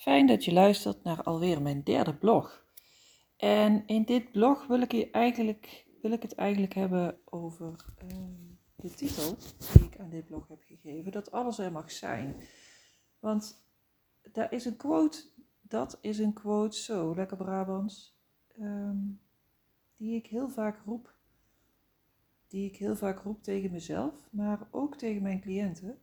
Fijn dat je luistert naar alweer mijn derde blog. En in dit blog wil ik, je eigenlijk, wil ik het eigenlijk hebben over ehm, de titel die ik aan dit blog heb gegeven: Dat alles er mag zijn. Want daar is een quote, dat is een quote zo, lekker Brabants, ehm, die ik heel vaak roep. Die ik heel vaak roep tegen mezelf, maar ook tegen mijn cliënten.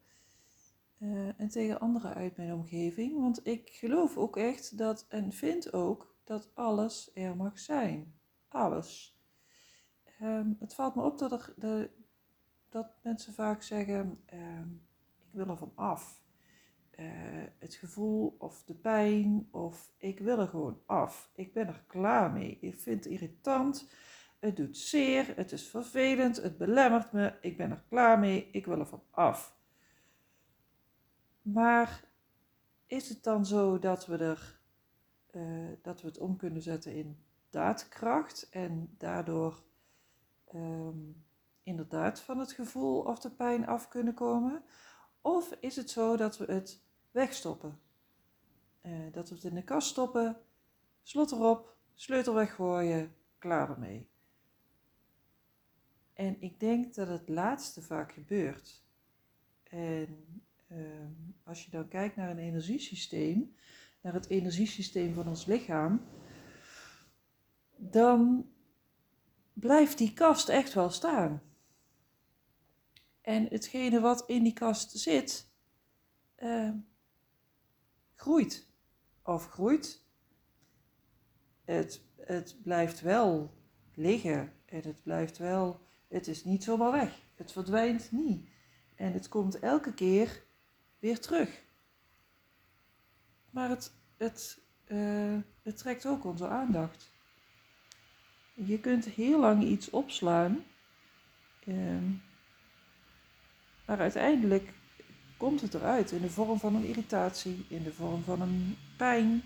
Eh, en tegen anderen uit mijn omgeving. Want ik geloof ook echt dat en vind ook dat alles er mag zijn. Alles. Ehm, het valt me op dat, er, de, dat mensen vaak zeggen: ehm, Ik wil er van af. Uh, het gevoel of de pijn, of ik wil er gewoon af. Ik ben er klaar mee. Ik vind het irritant. Het doet zeer. Het is vervelend. Het belemmert me. Ik ben er klaar mee. Ik wil er van af. Maar is het dan zo dat we, er, uh, dat we het om kunnen zetten in daadkracht en daardoor um, inderdaad van het gevoel of de pijn af kunnen komen? Of is het zo dat we het wegstoppen? Uh, dat we het in de kast stoppen, slot erop, sleutel weggooien, klaar ermee. En ik denk dat het laatste vaak gebeurt. En Ehm, als je dan kijkt naar een energiesysteem, naar het energiesysteem van ons lichaam, dan blijft die kast echt wel staan. En hetgene wat in die kast zit, uh, groeit. Of groeit. Het, het blijft wel liggen en het blijft wel, het is niet zomaar weg. Het verdwijnt niet. En het komt elke keer weer terug. Maar het, het, uh, het trekt ook onze aandacht. Je kunt heel lang iets opslaan, uh, maar uiteindelijk komt het eruit in de vorm van een irritatie, in de vorm van een pijn,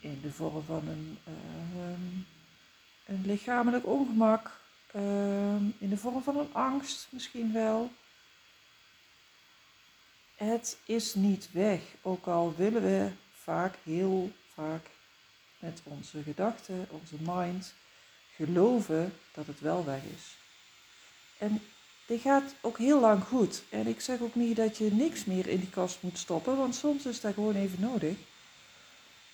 in de vorm van een, uh, een lichamelijk ongemak, ehm, in de vorm van een angst misschien wel. Het is niet weg, ook al willen we vaak, heel vaak met onze gedachten, onze mind, geloven dat het wel weg is. En dit gaat ook heel lang goed. En ik zeg ook niet dat je niks meer in die kast moet stoppen, want soms is dat gewoon even nodig.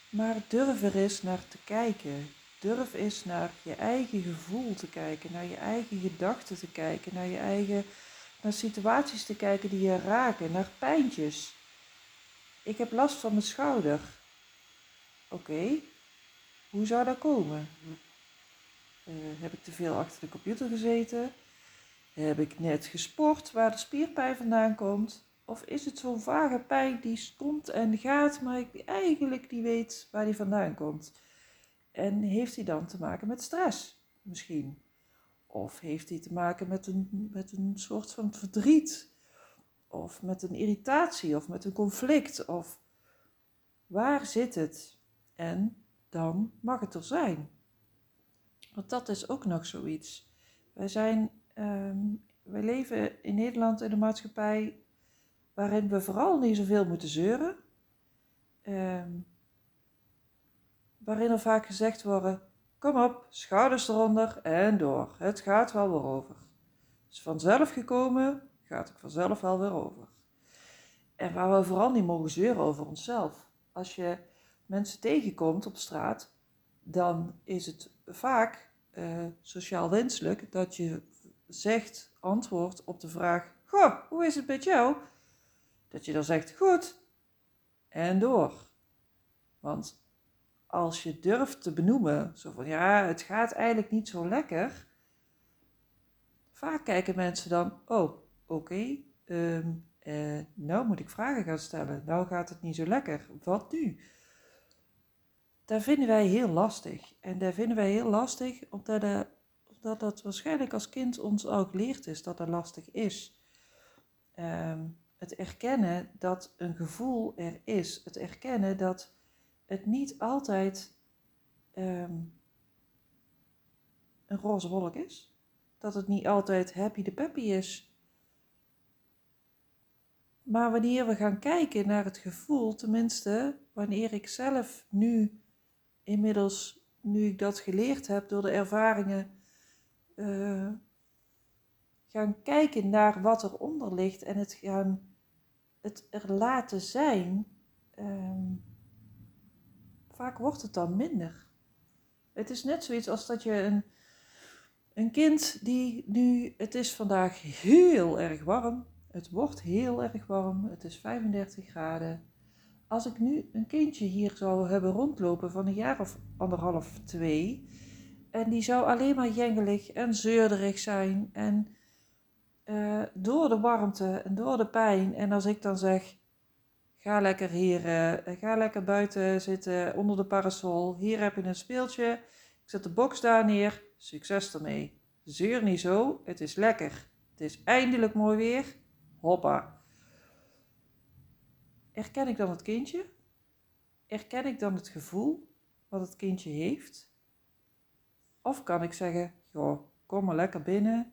Maar durf er eens naar te kijken. Durf eens naar je eigen gevoel te kijken, naar je eigen gedachten te kijken, naar je eigen naar situaties te kijken die je raken, naar pijntjes. Ik heb last van mijn schouder. Oké, hoe zou dat komen? Uh, heb ik te veel achter de computer gezeten? Heb ik net gesport waar de spierpijn vandaan komt? Of is het zo'n vage pijn die komt en gaat, maar ik eigenlijk niet weet waar die vandaan komt? En heeft die dan te maken met stress misschien? Of heeft die te maken met een, met een soort van verdriet? Of met een irritatie of met een conflict? Of waar zit het? En dan mag het er zijn. Want dat is ook nog zoiets. Wij, zijn, um, wij leven in Nederland in een maatschappij waarin we vooral niet zoveel moeten zeuren. Um, waarin er vaak gezegd wordt Kom op, schouders eronder en door. Het gaat wel weer over. Is vanzelf gekomen, gaat het vanzelf wel weer over. En waar we vooral niet mogen zeuren over onszelf. Als je mensen tegenkomt op straat, dan is het vaak uh, sociaal wenselijk dat je zegt, antwoord op de vraag: Goh, hoe is het met jou? Dat je dan zegt: Goed. En door. Want als je durft te benoemen, zo van ja, het gaat eigenlijk niet zo lekker, vaak kijken mensen dan, oh, oké, okay, ehm, eh, nou moet ik vragen gaan stellen, nou gaat het niet zo lekker, wat nu? Daar vinden wij heel lastig. En daar vinden wij heel lastig omdat, uh, omdat dat waarschijnlijk als kind ons al geleerd is dat dat lastig is. Ehm, het erkennen dat een gevoel er is, het erkennen dat het niet altijd ehm, een roze wolk is. Dat het niet altijd happy de peppy is. Maar wanneer we gaan kijken naar het gevoel, tenminste wanneer ik zelf nu, inmiddels, nu ik dat geleerd heb door de ervaringen, uh, gaan kijken naar wat eronder ligt en het gaan, het er laten zijn, ehm, vaak wordt het dan minder. Het is net zoiets als dat je een, een kind die nu, het is vandaag heel erg warm, het wordt heel erg warm, het is 35 graden. Als ik nu een kindje hier zou hebben rondlopen van een jaar of anderhalf, twee, en die zou alleen maar jengelig en zeurderig zijn en uh, door de warmte en door de pijn. En als ik dan zeg, ga lekker hier, uh, ga lekker buiten zitten onder de parasol, hier heb je een speeltje, ik zet de box daar neer, succes ermee. Zeur niet zo, het is lekker. Het is eindelijk mooi weer, hoppa. Erken ik dan het kindje? Erken ik dan het gevoel wat het kindje heeft? Of kan ik zeggen, joh, kom maar lekker binnen.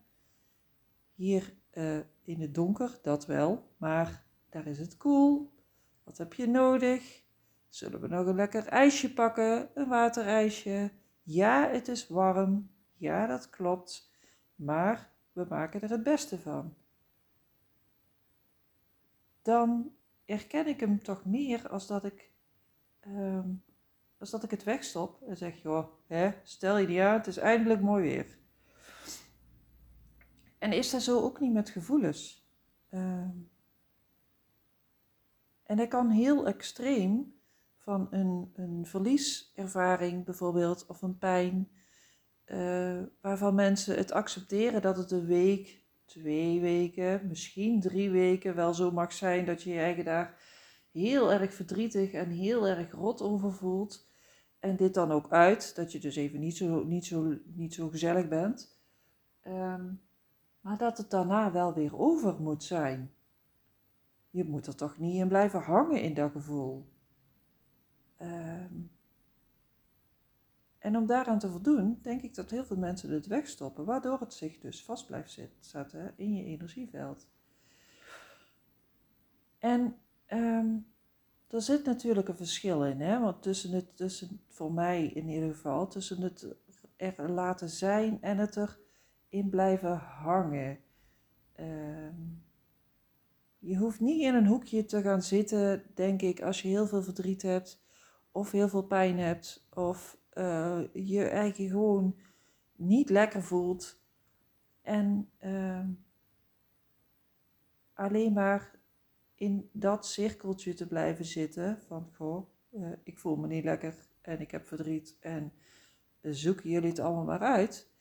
Hier uh, in het donker, dat wel, maar daar is het koel. Wat heb je nodig? Zullen we nog een lekker ijsje pakken? Een waterijsje? Ja, het is warm. Ja, dat klopt. Maar we maken er het beste van. Dan erken ik hem toch meer als dat ik, um, als dat ik het wegstop en zeg, joh, hè, stel je niet aan, het is eindelijk mooi weer. En is dat zo ook niet met gevoelens? Uh, en dat kan heel extreem van een, een verlieservaring bijvoorbeeld, of een pijn, uh, waarvan mensen het accepteren dat het een week, twee weken, misschien drie weken wel zo mag zijn dat je je eigen daar heel erg verdrietig en heel erg rot over voelt. En dit dan ook uit, dat je dus even niet zo, niet zo, niet zo gezellig bent. Um, maar dat het daarna wel weer over moet zijn. Je moet er toch niet in blijven hangen in dat gevoel. Um, en om daaraan te voldoen, denk ik dat heel veel mensen het wegstoppen, waardoor het zich dus vast blijft zetten in je energieveld. En um, er zit natuurlijk een verschil in, hè? want tussen het, tussen, voor mij in ieder geval, tussen het er laten zijn en het erin blijven hangen. Ehm, je hoeft niet in een hoekje te gaan zitten, denk ik, als je heel veel verdriet hebt, of heel veel pijn hebt, of uh, je eigen gewoon niet lekker voelt. En uh, alleen maar in dat cirkeltje te blijven zitten van goh, uh, ik voel me niet lekker en ik heb verdriet en zoeken jullie het allemaal maar uit.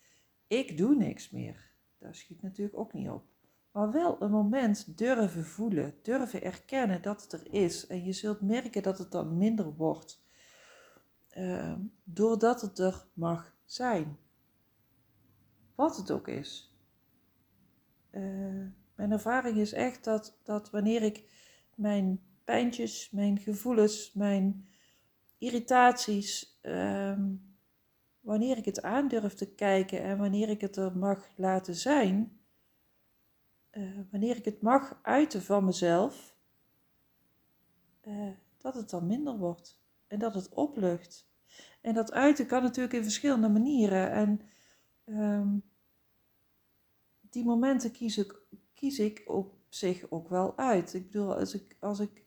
Ik doe niks meer. Daar schiet natuurlijk ook niet op. Maar wel een moment durven voelen, durven erkennen dat het er is. En je zult merken dat het dan minder wordt. Ehm, doordat het er mag zijn. Wat het ook is. Uh, mijn ervaring is echt dat, dat wanneer ik mijn pijntjes, mijn gevoelens, mijn irritaties, uh, wanneer ik het aandurf te kijken en wanneer ik het er mag laten zijn, uh, wanneer ik het mag uiten van mezelf, uh, dat het dan minder wordt en dat het oplucht. En dat uiten kan natuurlijk in verschillende manieren. En um, die momenten kies ik, kies ik op zich ook wel uit. Ik bedoel, als ik, als ik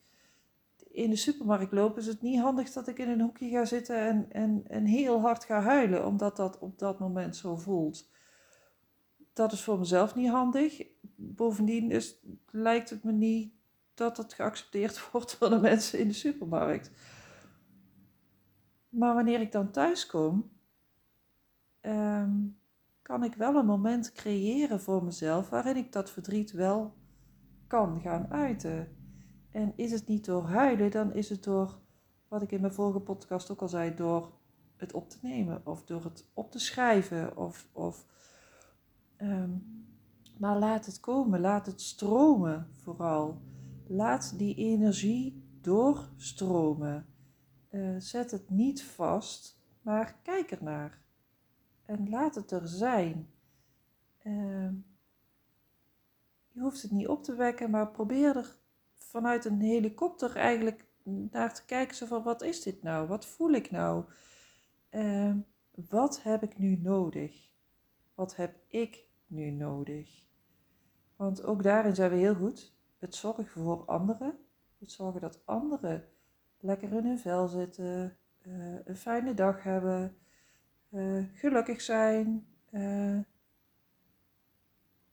in de supermarkt loop, is het niet handig dat ik in een hoekje ga zitten en, en, en heel hard ga huilen, omdat dat op dat moment zo voelt. Dat is voor mezelf niet handig. Bovendien is, lijkt het me niet dat het geaccepteerd wordt door de mensen in de supermarkt. Maar wanneer ik dan thuis kom, ehm, kan ik wel een moment creëren voor mezelf waarin ik dat verdriet wel kan gaan uiten. En is het niet door huilen, dan is het door, wat ik in mijn vorige podcast ook al zei, door het op te nemen of door het op te schrijven. Of, of, ehm, maar laat het komen, laat het stromen vooral. Laat die energie doorstromen. Uh, zet het niet vast, maar kijk ernaar. En laat het er zijn. Uh, je hoeft het niet op te wekken, maar probeer er vanuit een helikopter eigenlijk naar te kijken zo van wat is dit nou? Wat voel ik nou? Uh, wat heb ik nu nodig? Wat heb ik nu nodig? Want ook daarin zijn we heel goed. Het zorgen voor anderen. Het zorgen dat anderen lekker in hun vel zitten, uh, een fijne dag hebben, uh, gelukkig zijn. Uh,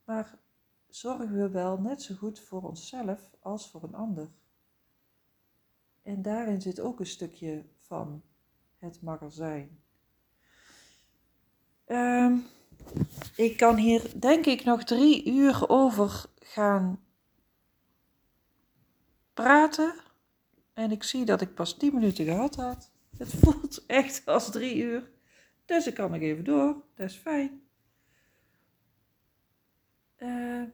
maar zorgen we wel net zo goed voor onszelf als voor een ander. En daarin zit ook een stukje van het mag er zijn. Um, ik kan hier denk ik nog drie uur over gaan praten. En ik zie dat ik pas tien minuten gehad had. Het voelt echt als drie uur. Dus ik kan nog even door. Dat is fijn. Uh,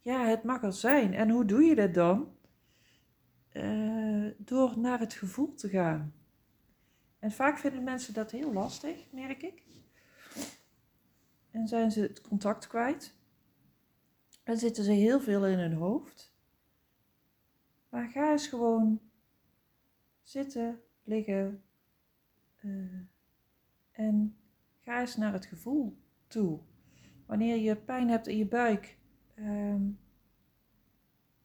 ja, het mag er zijn. En hoe doe je dat dan? Uh, door naar het gevoel te gaan. En vaak vinden mensen dat heel lastig, merk ik. En zijn ze het contact kwijt. En zitten ze heel veel in hun hoofd. Maar ga eens gewoon zitten, liggen. Uh, en ga eens naar het gevoel toe. Wanneer je pijn hebt in je buik, um,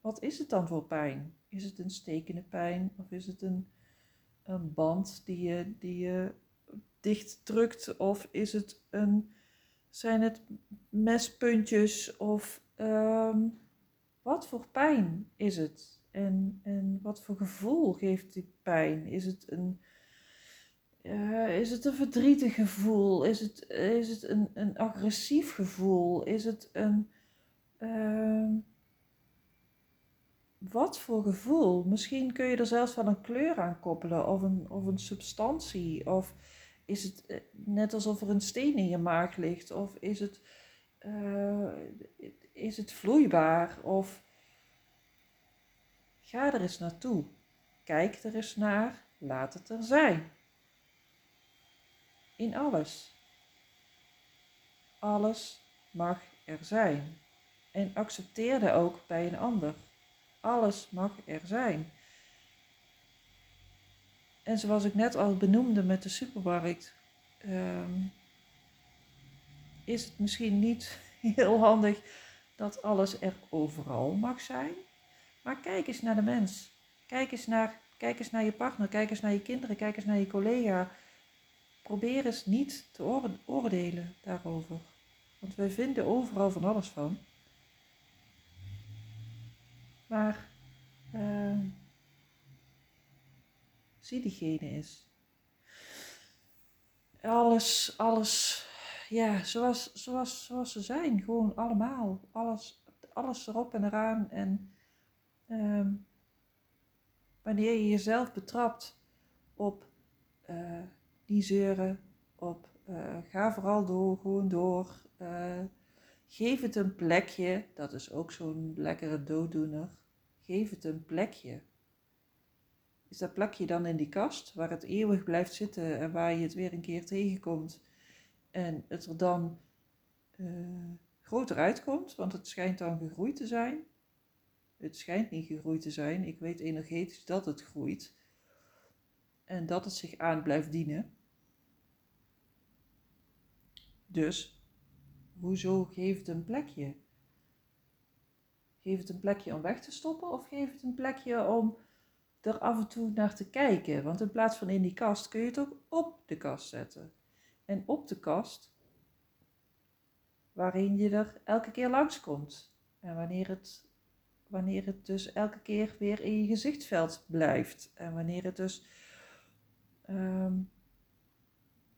wat is het dan voor pijn? Is het een stekende pijn of is het een, een band die je, die je dicht drukt of is het een, zijn het mespuntjes of um, wat voor pijn is het? En, en wat voor gevoel geeft die pijn? Is het een, uh, is het een verdrietig gevoel? Is het, is het een, een agressief gevoel? Is het een. Uh, wat voor gevoel? Misschien kun je er zelfs wel een kleur aan koppelen of een, of een substantie. Of is het eh, net alsof er een steen in je maag ligt? Of is het, uh, is het vloeibaar? Of ga er eens naartoe. Kijk er eens naar. Laat het er zijn. In alles. Alles mag er zijn. En accepteer dat ook bij een ander. Alles mag er zijn. En zoals ik net al benoemde met de supermarkt, um, is het misschien niet heel handig dat alles er overal mag zijn. Maar kijk eens naar de mens. Kijk eens naar, kijk eens naar je partner, kijk eens naar je kinderen, kijk eens naar je collega. Probeer eens niet te oordelen daarover. Want wij vinden overal van alles van. Maar uh, zie diegene eens. Alles, alles, ja, zoals, zoals, zoals ze zijn. Gewoon allemaal. Alles, alles erop en eraan. En uh, wanneer je jezelf betrapt op uh, die zeuren, op uh, ga vooral door, gewoon door. Uh, geef het een plekje, dat is ook zo'n lekkere dooddoener. Geef het een plekje. Is dat plekje dan in die kast waar het eeuwig blijft zitten en waar je het weer een keer tegenkomt en het er dan uh, groter uitkomt, want het schijnt dan gegroeid te zijn? Het schijnt niet gegroeid te zijn. Ik weet energetisch dat het groeit en dat het zich aan blijft dienen. Dus, hoezo geef het een plekje? Geef het een plekje om weg te stoppen of geef het een plekje om er af en toe naar te kijken? Want in plaats van in die kast kun je het ook op de kast zetten. En op de kast, waarin je er elke keer langskomt. En wanneer het, wanneer het dus elke keer weer in je gezichtsveld blijft. En wanneer het dus. Um,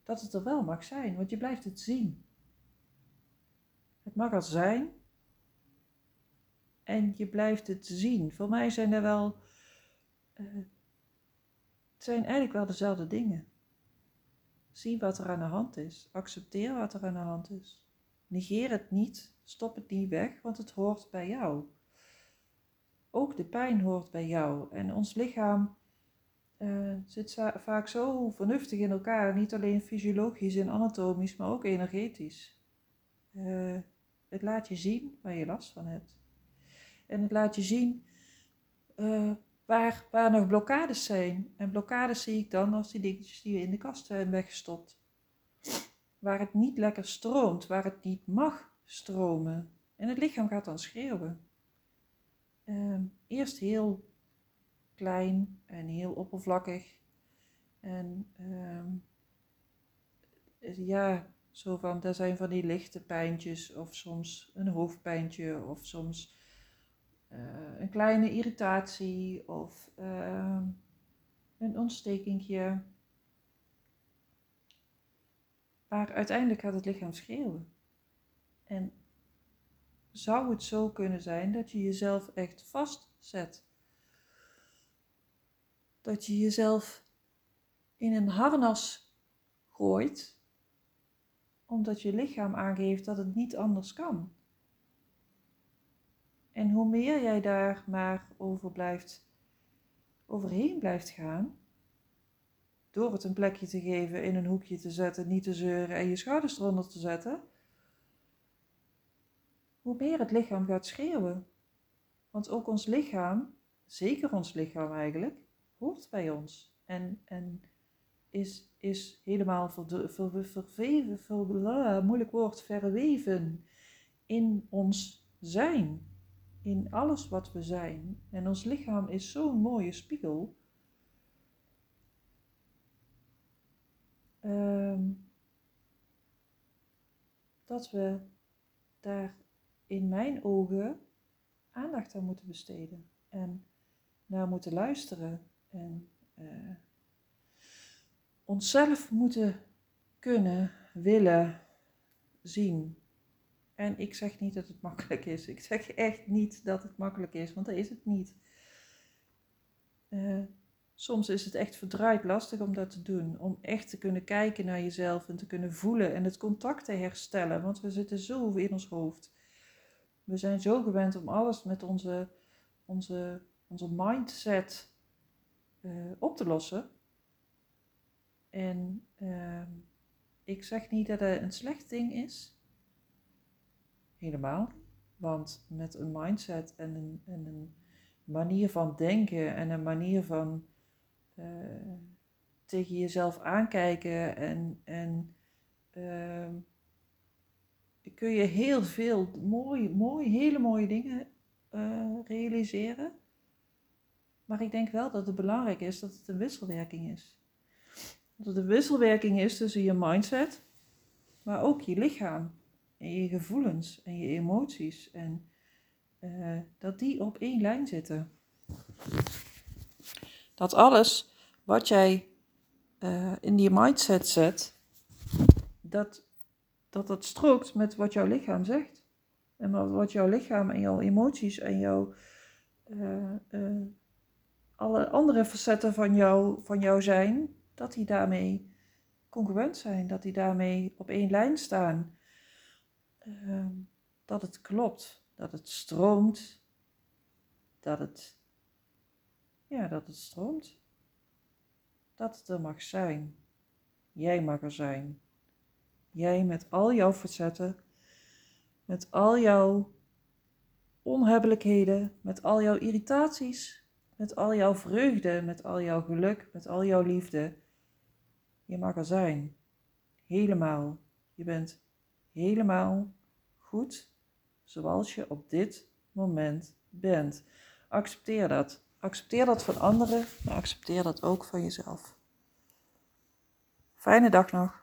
dat het er wel mag zijn, want je blijft het zien. Het mag er zijn en je blijft het zien. Voor mij zijn er wel. Uh, het zijn eigenlijk wel dezelfde dingen. Zie wat er aan de hand is. Accepteer wat er aan de hand is. Negeer het niet. Stop het niet weg, want het hoort bij jou. Ook de pijn hoort bij jou. En ons lichaam uh, zit vaak zo vernuftig in elkaar, niet alleen fysiologisch en anatomisch, maar ook energetisch. Uh, het laat je zien waar je last van hebt. En het laat je zien waar, waar nog blokkades zijn. En blokkades zie ik dan als die dingetjes die we in de kast hebben weggestopt. Waar het niet lekker stroomt, waar het niet mag stromen. En het lichaam gaat dan schreeuwen. Uh, eerst heel klein en heel oppervlakkig. En uh, ja, zo van, daar zijn van die lichte pijntjes of soms een hoofdpijntje of soms uh, een kleine irritatie of uh, een ontstekingje. Maar uiteindelijk gaat het lichaam schreeuwen. En zou het zo kunnen zijn dat je jezelf echt vastzet? Dat je jezelf in een harnas gooit, omdat je lichaam aangeeft dat het niet anders kan. En hoe meer jij daar maar over blijft, overheen blijft gaan, door het een plekje te geven, in een hoekje te zetten, niet te zeuren en je schouders eronder te zetten, hoe meer het lichaam gaat schreeuwen. Want ook ons lichaam, zeker ons lichaam eigenlijk, hoort bij ons. En, en is, is helemaal verweven, ver, moeilijk woord, verweven in ons zijn. In alles wat we zijn. En ons lichaam is zo'n mooie spiegel. Ehm, dat we daar in mijn ogen aandacht aan moeten besteden en naar moeten luisteren en uh, onszelf moeten kunnen, willen zien. En ik zeg niet dat het makkelijk is. Ik zeg echt niet dat het makkelijk is, want dat is het niet. Uh, soms is het echt verdraaid lastig om dat te doen. Om echt te kunnen kijken naar jezelf en te kunnen voelen en het contact te herstellen. Want we zitten zo in ons hoofd. We zijn zo gewend om alles met onze, onze, onze mindset uh, op te lossen. En uh, ik zeg niet dat het een slecht ding is. Helemaal. Want met een mindset en een, en een manier van denken en een manier van uh, tegen jezelf aankijken en, en uh, kun je heel veel mooie, mooie, hele mooie dingen uh, realiseren. Maar ik denk wel dat het belangrijk is dat het een wisselwerking is. Dat het een wisselwerking is tussen je mindset, maar ook je lichaam en je gevoelens en je emoties. En uh, dat die op één lijn zitten. Dat alles wat jij uh, in die mindset zet, dat dat dat strookt met wat jouw lichaam zegt. En wat jouw lichaam en jouw emoties en jouw uh, alle andere facetten van jou, van jou zijn, dat die daarmee congruent zijn, dat die daarmee op één lijn staan. Uh, dat het klopt, dat het stroomt, dat het, ja, dat het stroomt. Dat het er mag zijn. Jij mag er zijn. Jij met al jouw facetten, met al jouw onhebbelijkheden, met al jouw irritaties, met al jouw vreugde, met al jouw geluk, met al jouw liefde. Je mag er zijn. Helemaal. Je bent helemaal goed zoals je op dit moment bent. Accepteer dat. Accepteer dat van anderen, maar accepteer dat ook van jezelf. Fijne dag nog.